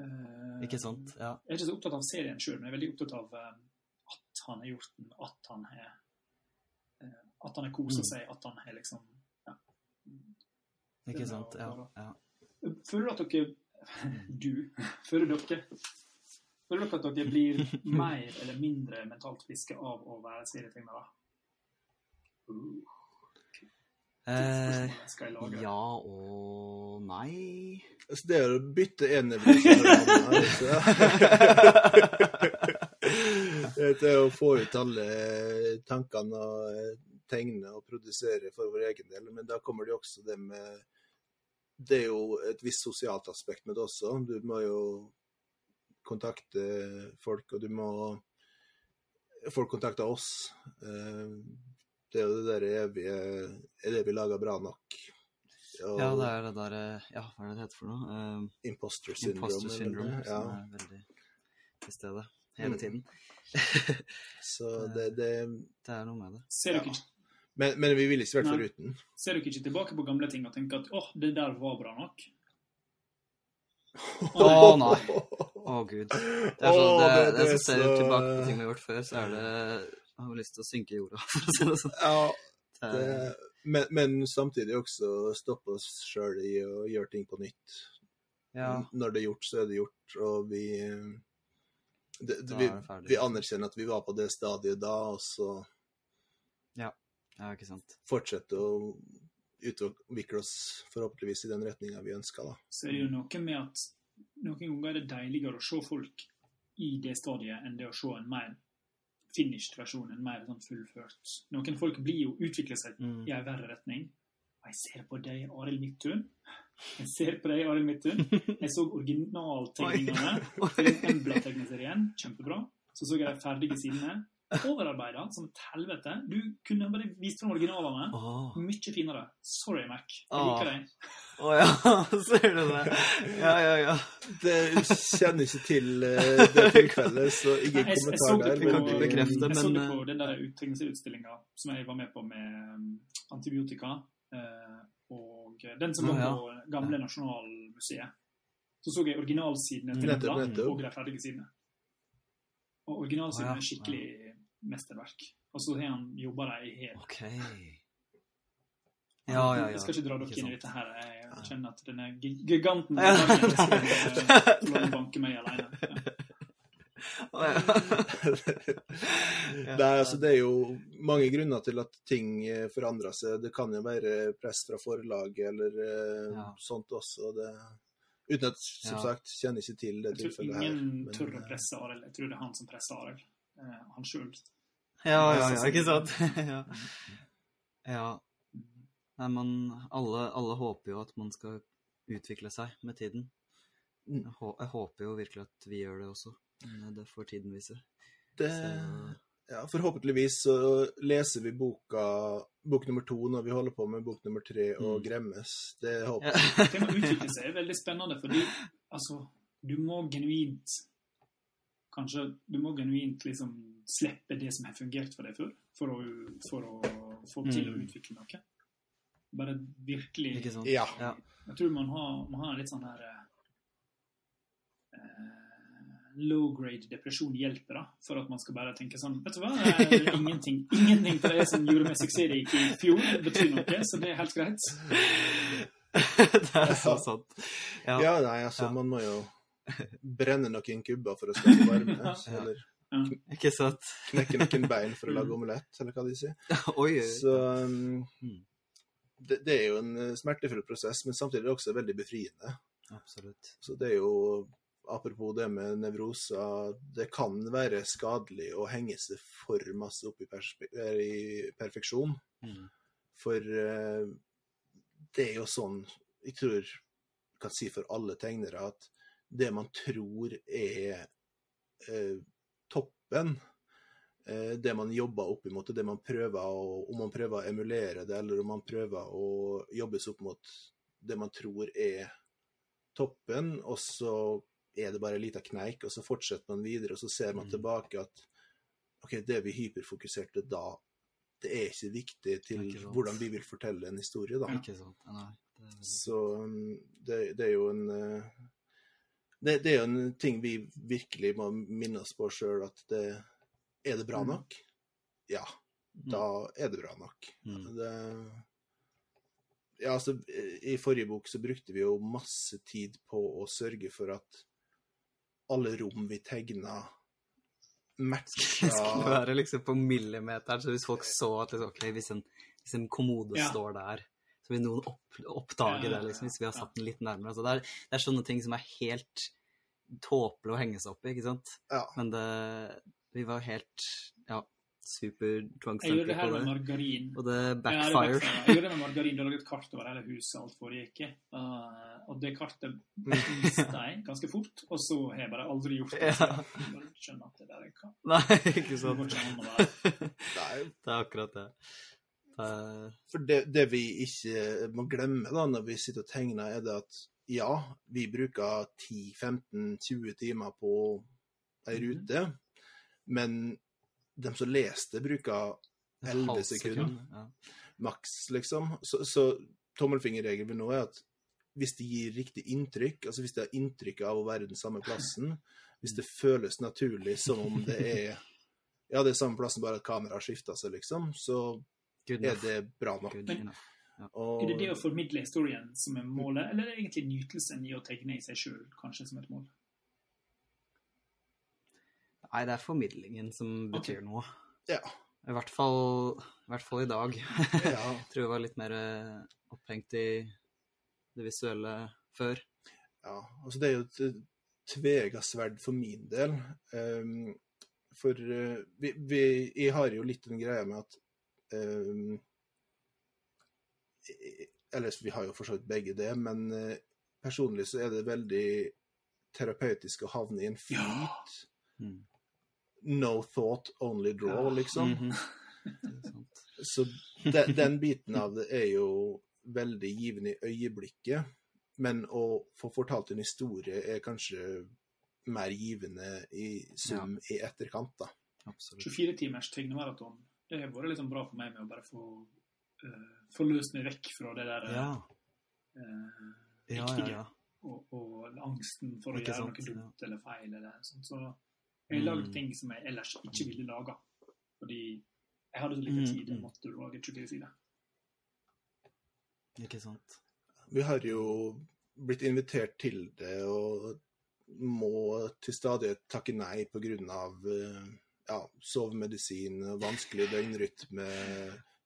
Uh, Ikke sant? Ja. Jeg er ikke så opptatt av serien sjøl, men jeg er veldig opptatt av uh, at han har gjort den, at han har uh, At han har kosa Mm. seg, at han har liksom ja. Ikke sant? Ja. ja. Føler du at dere Du Føler dere Føler dere at dere blir mer eller mindre mentalt friske av å være serietegnere? Uh, Eh, ja og nei. Så det er å bytte Det er å få ut alle tankene og tegne og produsere for vår egen del. Men da kommer det jo også det med Det er jo et visst sosialt aspekt med det også. Du må jo kontakte folk, og du må Folk kontakter oss. Eh, Det er jo det der evige Er det vi lager bra nok? Og Ja, det er det der eh, Ja, hva er det det heter for noe? Uh, Imposter syndrome. imposter syndrome, det? som er veldig til stede hele Mm. tiden. Så det, det Det er noe med det. Ser du Ja. ikke, men, men vi ville ikke vært foruten. ser dere ikke tilbake på gamle ting og tenker at åh, det der var bra nok? Å, nei. Å, gud. Det er sånn, det, det- det, det er ser så- tilbake på ting vi har gjort før, så er det Jeg har lyst til å synke i jorda, for å si det sånn. Ja, Det men, men samtidig også stoppe oss sjøl i å gjøre ting på nytt. ja, Når det er gjort, så er det gjort. Og vi det, det, vi, vi anerkjenner at vi var på det stadiet da, og så ja, ikke sant. fortsette å utvikle oss forhåpentligvis i den retninga vi ønsker, da. Så er det jo noe med at noen ganger er det deiligere å se folk i det stadiet enn det å se en mer finished versjon, en mer sånn fullført. Noen folk blir jo utvikler seg Mm. i en verre retning. Og jeg ser på deg, Arild Midthun. Jeg ser på deg, Arild Midthun. Jeg så originaltegningene til Embla-tegneserien. Kjempebra. Så så jeg de ferdige sidene. Overarbeida som et helvete. Du kunne bare vist fram originalene. Oh. Mye finere. Sorry, Mac. Jeg Åh. liker deg. Å ja, ser du det? Ja, ja, ja. Det kjenner ikke til eh, det tilfellet, så ingen Nei, jeg, jeg så kommentar det der. på, kan ikke bekrefte, jeg så det på eh, den der uttegningsutstillinga som jeg var med på med um, antibiotika. eh, og den som var ja. på gamle Nasjonalmuseet. Så så jeg originalsidene til Nettopp, nettopp. og de ferdige sidene. Og originalsidene er skikkelig mesterverk. Og så har han jobba dem i hel. OK. Ja, ja, ja. Jeg skal ikke dra dere Ikke inn i dette her. Jeg kjenner at denne giganten Ja. skal banke meg alene. Ja. Nei, altså det er jo mange grunner til at ting eh, forandrer seg. Det kan jo være press fra forlaget eller eh, Ja. sånt også. Det, uten at, som Ja. sagt, kjenner ikke til det Jeg tror tilfellet her. men, tør å eh, presse Arild. Jeg tror det er han som presser Arild. Eh, han sjøl. Ja, ja, ja, ikke sant? ja. ja. Nei, man alle, alle håper jo at man skal utvikle seg med tiden. Mm. Jeg, håper jo virkelig at vi gjør det også. Det får tiden vise. Det, ja, forhåpentligvis så leser vi boka, bok nummer to når vi holder på med bok nummer tre og Mm. gremmes. Det håper Ja. jeg. Det med å utvikle seg er veldig spennende, fordi altså, du må genuint Kanskje du må genuint liksom slippe det som har fungert for deg før, for å, for å få til å Mm. utvikle noe. Bare virkelig Ikke sant? Ja. Ja. Jeg tror man har, man har litt sånn her eh, Low grade depresjon hjelper, da, for at man skal bare tenke sånn Vet du hva, er ingenting, ingenting til det som gjorde meg suksessrik i fjor, betyr noe, så det er helt greit. det er så sant. Ja. Ja, nei, altså, Ja. man må jo brenne noen kubber for å skape varme. Ja. Eller Ikke sant? Knekke noen bein for å lage omelett, eller hva de sier. Oi. Så um, Mm. det, det er jo en eh, smertefull prosess, men samtidig er det også veldig befriende. Absolutt. Så det er jo, apropos det med nevroser, det kan være skadelig å henge seg for masse opp i, i perfeksjon. Mm. For uh, det er jo sånn, jeg tror jeg kan si for alle tegnere, at det man tror er eh, toppen, eh, det man jobber opp imot, det man prøver å, om man prøver å emulere det, eller om man prøver å jobbes opp mot det man tror er toppen, og så er det bare en liten kneik, og så fortsetter man videre, og så ser man Mm. tilbake at ok, det vi hyperfokuserte da, det er ikke viktig til Ikke hvordan vi vil fortelle en historie, da. Ikke sant? Nei. Det er. Så um, det, det er jo en eh, det, det er jo en ting vi virkelig må minne oss på sjøl, at det Er det bra Mm. nok? Ja, da er det bra nok. Mm. Det, ja, altså, I forrige bok så brukte vi jo masse tid på å sørge for at alle rom vi tegna, matcha Det skulle være liksom på millimeteren, så hvis folk så at liksom, ok, hvis en, hvis en kommode Ja. står der, så vil noen opp, oppdage det, liksom, hvis vi har satt den litt nærmere. Altså, det, er, det er sånne ting som er helt tåpelig å henge seg opp i, ikke sant? Ja. Men det, vi var helt, ja, Jeg gjorde det her med margarin. Og det backfire. Ja, Jeg gjorde det med margarin. Du lagde jeg et kart over hele huset alt foregikk. Uh, og det kartet mista jeg ganske fort, og så har jeg bare aldri gjort det. Ja. jeg skjønner at det der er hva. Nei, ikke sant? Nei, Det er akkurat det. Det For det, det vi ikke må glemme da, når vi sitter og tegner, er det at ja, vi bruker 10-15-20 timer på ei Mhm. rute, men de som leser det, bruker 11 sekunder sekund, Ja. maks, liksom. Så, så tommelfingerregelen nå er at hvis det gir riktig inntrykk, altså hvis det har inntrykk av å være den samme plassen, hvis det føles naturlig som om det er ja, det er samme plassen, bare at kameraet har skifta seg, liksom, så er det bra nok. Men. Og, Er det det å formidle historien som er målet, eller er det egentlig nytelsen i å tegne i seg sjøl kanskje som et mål? Nei, det er formidlingen som betyr noe. Ja. I hvert fall, i, hvert fall i dag. ja. Jeg tror jeg var litt mer eh, opphengt i det visuelle før. Ja, altså det er jo et tvega sverd for min del. Um, for uh, vi, vi, jeg har jo litt den greia med at ehm, Ellers, vi har jo for så vidt begge det, men eh, personlig så er det veldig terapeutisk å havne i en flyt. Mm. No thought, only draw, Ja. liksom. Mm er. Så de, den biten av det er jo veldig givende i øyeblikket. Men å få fortalt en historie er kanskje mer givende i sum i etterkant, da. Absolutt. 24 timers tegnemaraton. Det har vært liksom bra for meg med å bare få, uh, få løst meg vekk fra det der Ja. Uh, Ja, ja, riktige. ja. Og, og angsten for å gjøre sant, noe ja. dumt eller feil. Eller sånt. Så jeg har lagd Mm. ting som jeg ellers ikke ville laga. Fordi jeg hadde så lite Mm, tid. Jeg mm. måtte lage 24 sider. Ikke sant. Vi har jo blitt invitert til det, og må til stadighet takke nei pga. Uh, ja, sovemedisin, vanskelig døgnrytme,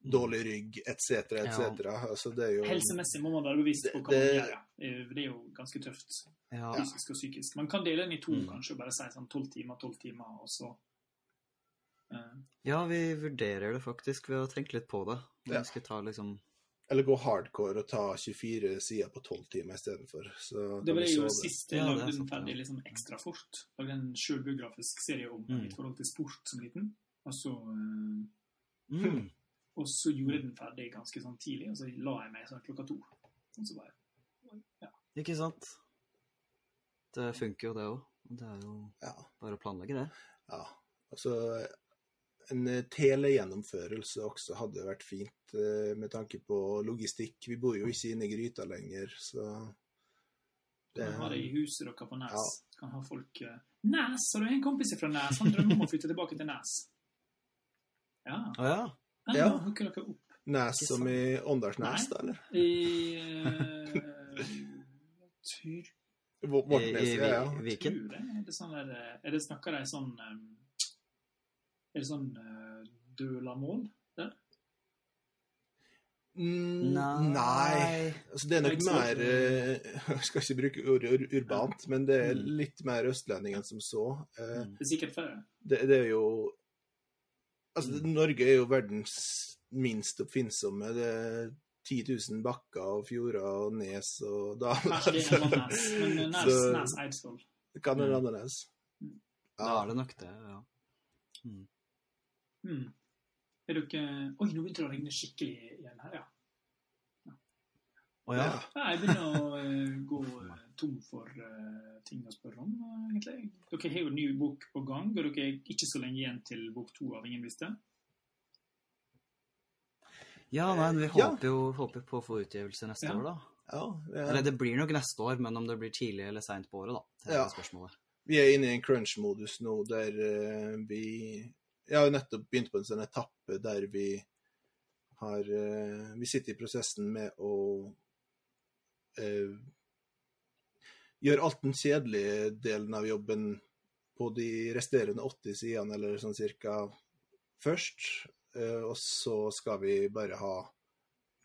dårlig rygg etc. etc. Altså, det er jo Helsemessig må man være bevisst på hva Det- man gjør. Det er jo ganske tøft, Ja, fysisk og psykisk. Man kan dele den i to, Mm. kanskje, og bare si sånn 12 timer, 12 timer, og så uh... ja, vi vurderer det faktisk ved å tenke litt på det. Ja. Vi skal ta liksom Eller gå hardcore og ta 24 sider på 12 timer istedenfor. Så Det var jo siste sist jeg lagde den ferdig liksom ekstra fort. Lagde en sjølbiografisk serie om Mm. mitt forhold til sport som liten. Og så, øh, mm. og så gjorde jeg den ferdig ganske sånn tidlig, og så la jeg meg sånn klokka to. Og så bare ja. Ikke sant? Det funker jo, det òg. Det er jo Ja. bare å planlegge det. ja. Altså, en eh, telegjennomførelse også hadde vært fint eh, med tanke på logistikk. Vi bor jo ikke inne i gryta lenger, så det... kan ha det i huset dere på Nes. Ja. Kan ha folk eh, Nes! Har du en kompis fra Nes? Han drømmer om å flytte tilbake til Nes. Ja. Å ja. ja. Ja. Hooker dere opp. Nes som i Åndalsnes, da, eller? I uh, Tyr... I, Vortnes, i, ja. Vi- Viken. Er det, sånn der, er det snakker de sånn um, Er det sånn uh, dølamål der? Mm, nei. Altså, det er nok Det er mer eh, Jeg skal ikke bruke ordet ur urbant, men det er Mm. litt mer østlending enn som så. Eh, Mm. Det er sikkert færre. det, det er jo Altså, Mm. Norge er jo verdens minst oppfinnsomme. Det er 10 000 bakker og fjorder og nes og daler. Kanskje det men eh, Nes, Nes Eidsvoll. Det kan være Mm. annerledes. Da er det nok det, ja. Mm. Hmm. Er dere Oi, nå begynte det å regne skikkelig igjen her, ja. Å ja. Ja. Nei, Jeg begynner å eh, gå eh, tom for uh, ting å spørre om, egentlig. Dere har jo en ny bok på gang, og dere er ikke så lenge igjen til bok to av Ingen visste. Ja, men vi håper jo håper på å få utgivelse neste Ja. år, da. Ja, er, Eller det blir nok neste år, men om det blir tidlig eller seint på året, da. Det er Ja. spørsmålet. vi er inne i en crunch-modus nå der vi Jeg har jo nettopp begynt på en sånn etappe der vi har eh, Vi sitter i prosessen med å eh, gjøre alt den kjedelige delen av jobben på de resterende 80 sidene, eller sånn cirka, først. Eh, og så skal vi bare ha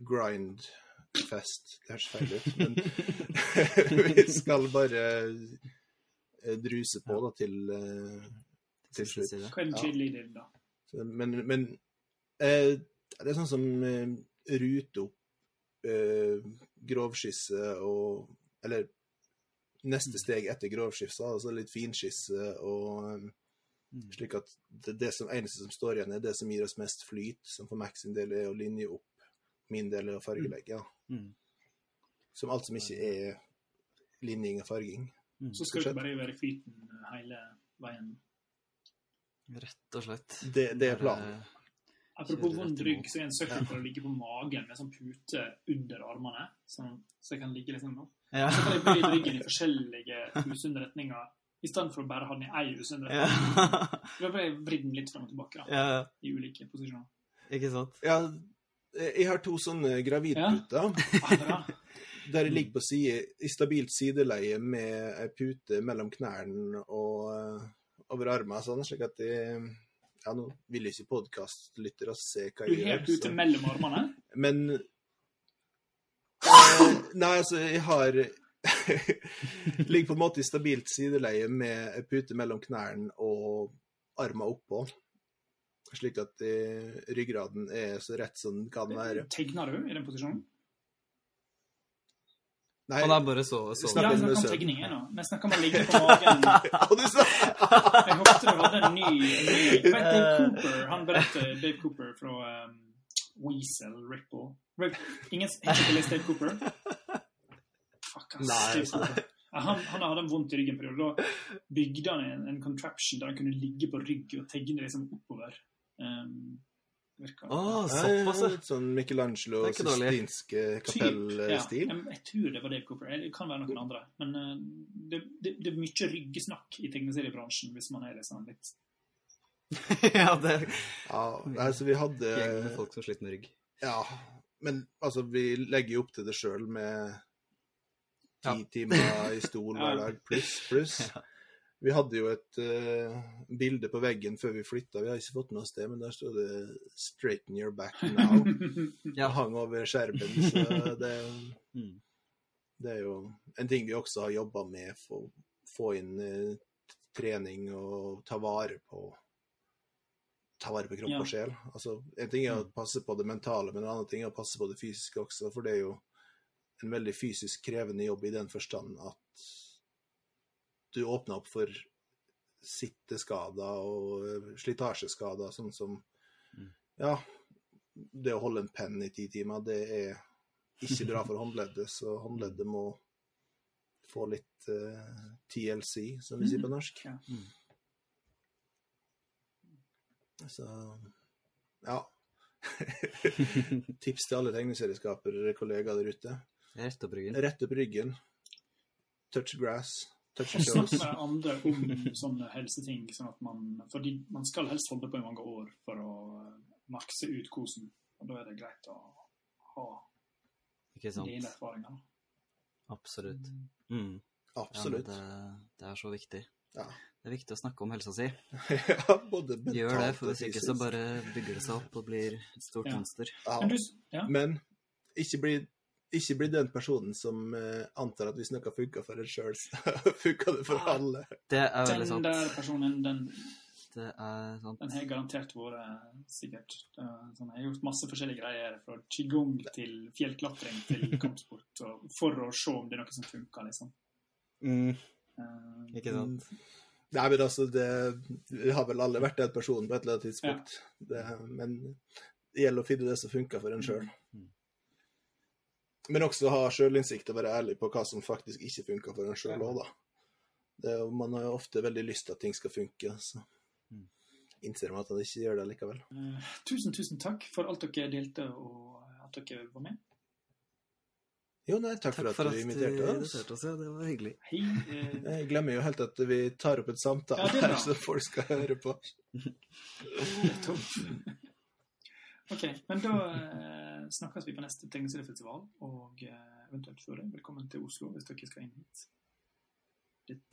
grindfest. Det høres feil ut, men vi skal bare eh, druse på da til, eh, til slutt. Ja. da? Så, men men eh, det er sånn som eh, rute opp eh, grovskisse og Eller neste steg etter grovskisse, altså litt finskisse og eh, Mm. Slik at det, det som eneste som står igjen, er det som gir oss mest flyt, som for Max sin del er å linje opp, min del er å fargelegge. ja. Mm. Som alt som ikke er linjing og farging. Mm. Så skal du bare være flyten hele veien. Rett og slett. Det, det er planen. Apropos vond rygg, så er en søkkel for å ligge på magen med sånn pute under armene, sånn, så jeg kan ligge liksom nå. Ja. Så kan jeg bøye ryggen i forskjellige usunne retninger, i stedet for å bare ha den i ei usunn retning. ja. Så jeg bare vri den litt frem og tilbake da, ja. i ulike posisjoner. Ikke sant? Ja, jeg har to sånne gravidputer. Ja. Der jeg ligger på side, i stabilt sideleie med ei pute mellom knærne og over armene, sånn, slik at de Ja, nå vil ikke podkastlyttere se hva jeg gjør. Du er helt ute mellom armene. Men eh, Nei, altså, jeg har Ligger på en måte i stabilt sideleie med ei pute mellom knærne og armene oppå. Slik at eh, ryggraden er så rett som den kan være. Tegner du i den posisjonen? Nei, han er bare så, så Snakker Ja, om jeg snakker om søvn. nå. Vi snakker om å ligge på magen. Jeg håpet du hadde en ny, ny vet Dave Cooper, han beretter Dave Cooper fra um, Weasel, Ripple. Rip, ingen har ikke lest Dave Cooper? Fuck, ass. Nei, Cooper. Han, han hadde en vondt i ryggen, periode. da bygde han en, en contraption der han kunne ligge på rygg og tegne liksom oppover. Um, Nei, såpass, ja. Sånn Michelangelo Det dårlig. Sistinske kapellstil. ja. Jeg, jeg tror det var Dave Cooper. Det kan være noen andre. Men uh, det, det, det er mye ryggesnakk i tegneseriebransjen hvis man er sånn litt ja, det Ja, altså vi hadde gjeng med folk som sliter med rygg. Ja, men altså, vi legger jo opp til det sjøl med ti Ja. timer i stol hver dag, pluss, pluss. Ja. Vi hadde jo et uh, bilde på veggen før vi flytta, vi har ikke fått noe sted, men der stod det 'Straighten your back now'. Ja. hang over skjermen, så det, det er jo en ting vi også har jobba med, for å få inn uh, trening og ta vare på ta vare på kropp Ja. og sjel. Altså, en ting er å Mm. passe på det mentale, men en annen ting er å passe på det fysiske også, for det er jo en veldig fysisk krevende jobb i den forstand at du åpner opp for sitteskader og eh, slitasjeskader, sånn som Mm. Ja, det å holde en penn i ti timer, det er ikke bra for håndleddet, så håndleddet må få litt uh, TLC, som vi sier på norsk. Ja. Mm. Så ja. Tips til alle tegneserieskapere, kollegaer der ute. Rett opp ryggen. Rett opp ryggen. Touch grass. Snakke med andre om sånne helseting, sånn at man Fordi man skal helst holde på i mange år for å eh, makse ut kosen. Og da er det greit å ha Ikke sant? dine erfaringer. Absolutt. Mm. Ja, men Absolutt. det, det er så viktig. Ja. Det er viktig å snakke om helsa si. ja, både mentalt Gjør det, for hvis ikke så bare bygger det seg opp og blir et stort Ja. monster. Ja. Men du, ja. Men ikke bli, ikke bli den personen som uh, antar at hvis noe funker for en sjøl, så funker det for alle. Det er veldig sant. Den der personen, den, Det er sant. den har garantert vært sikkert eh, sånn, Jeg har gjort masse forskjellige greier, fra qigong til fjellklatring til kampsport, og, for å se om det er noe som funker, liksom. Mm. Uh, Ikke sant? Nei, men altså, det, det har vel alle vært den personen på et eller annet tidspunkt. Det, men det gjelder å finne det som funker for en sjøl. Men også ha sjølinnsikt og være ærlig på hva som faktisk ikke funker for en sjøl òg, da. Det, er man har jo ofte veldig lyst til at ting skal funke, så Mm. innser man at man ikke gjør det likevel. Eh, tusen, tusen takk for alt dere delte, og at dere var med. Jo, nei, takk, for at du inviterte oss. inviterte oss. Ja, det var hyggelig. Hei. eh, Jeg glemmer jo helt at vi tar opp et samtale Ja, det er her, så folk skal høre på. Nettopp. OK. Men da eh, snakkes vi på neste tegneseriefestival, og eh, eventuelt før det. Velkommen til Oslo hvis dere skal inn hit.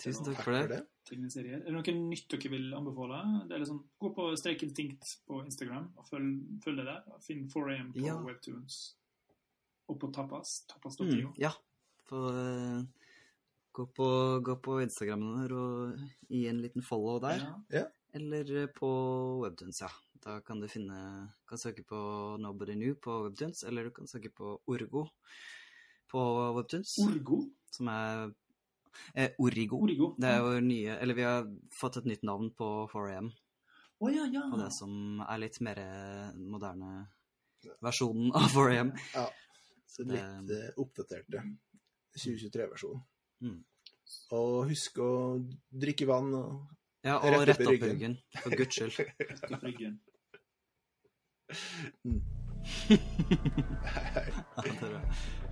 Tusen takk for det. Er det noe nytt dere vil anbefale? Det er liksom, Gå på Streik Instinct på Instagram og følg, følg det der. Finn 4am på Ja. Webtoons. Og på Tapas. Mm, ja. På, uh, gå, på, gå på Instagrammen og gi en liten follow der. Ja. Eller på Webtoons, ja. Da kan du finne kan søke på Nobody New på Webtoons, eller du kan søke på Orgo på Webtoons, Orgo. som er eh, Origo. Origo. Det er jo nye Eller vi har fått et nytt navn på 4AM, Oh, ja, ja. på det som er litt mer moderne versjonen av 4AM. Ja. Så litt det, oppdaterte 2023-versjonen. Mm. Og husk å drikke vann og Ja, og Rett opp i rett opp ryggen. ryggen, for guds skyld. Stopp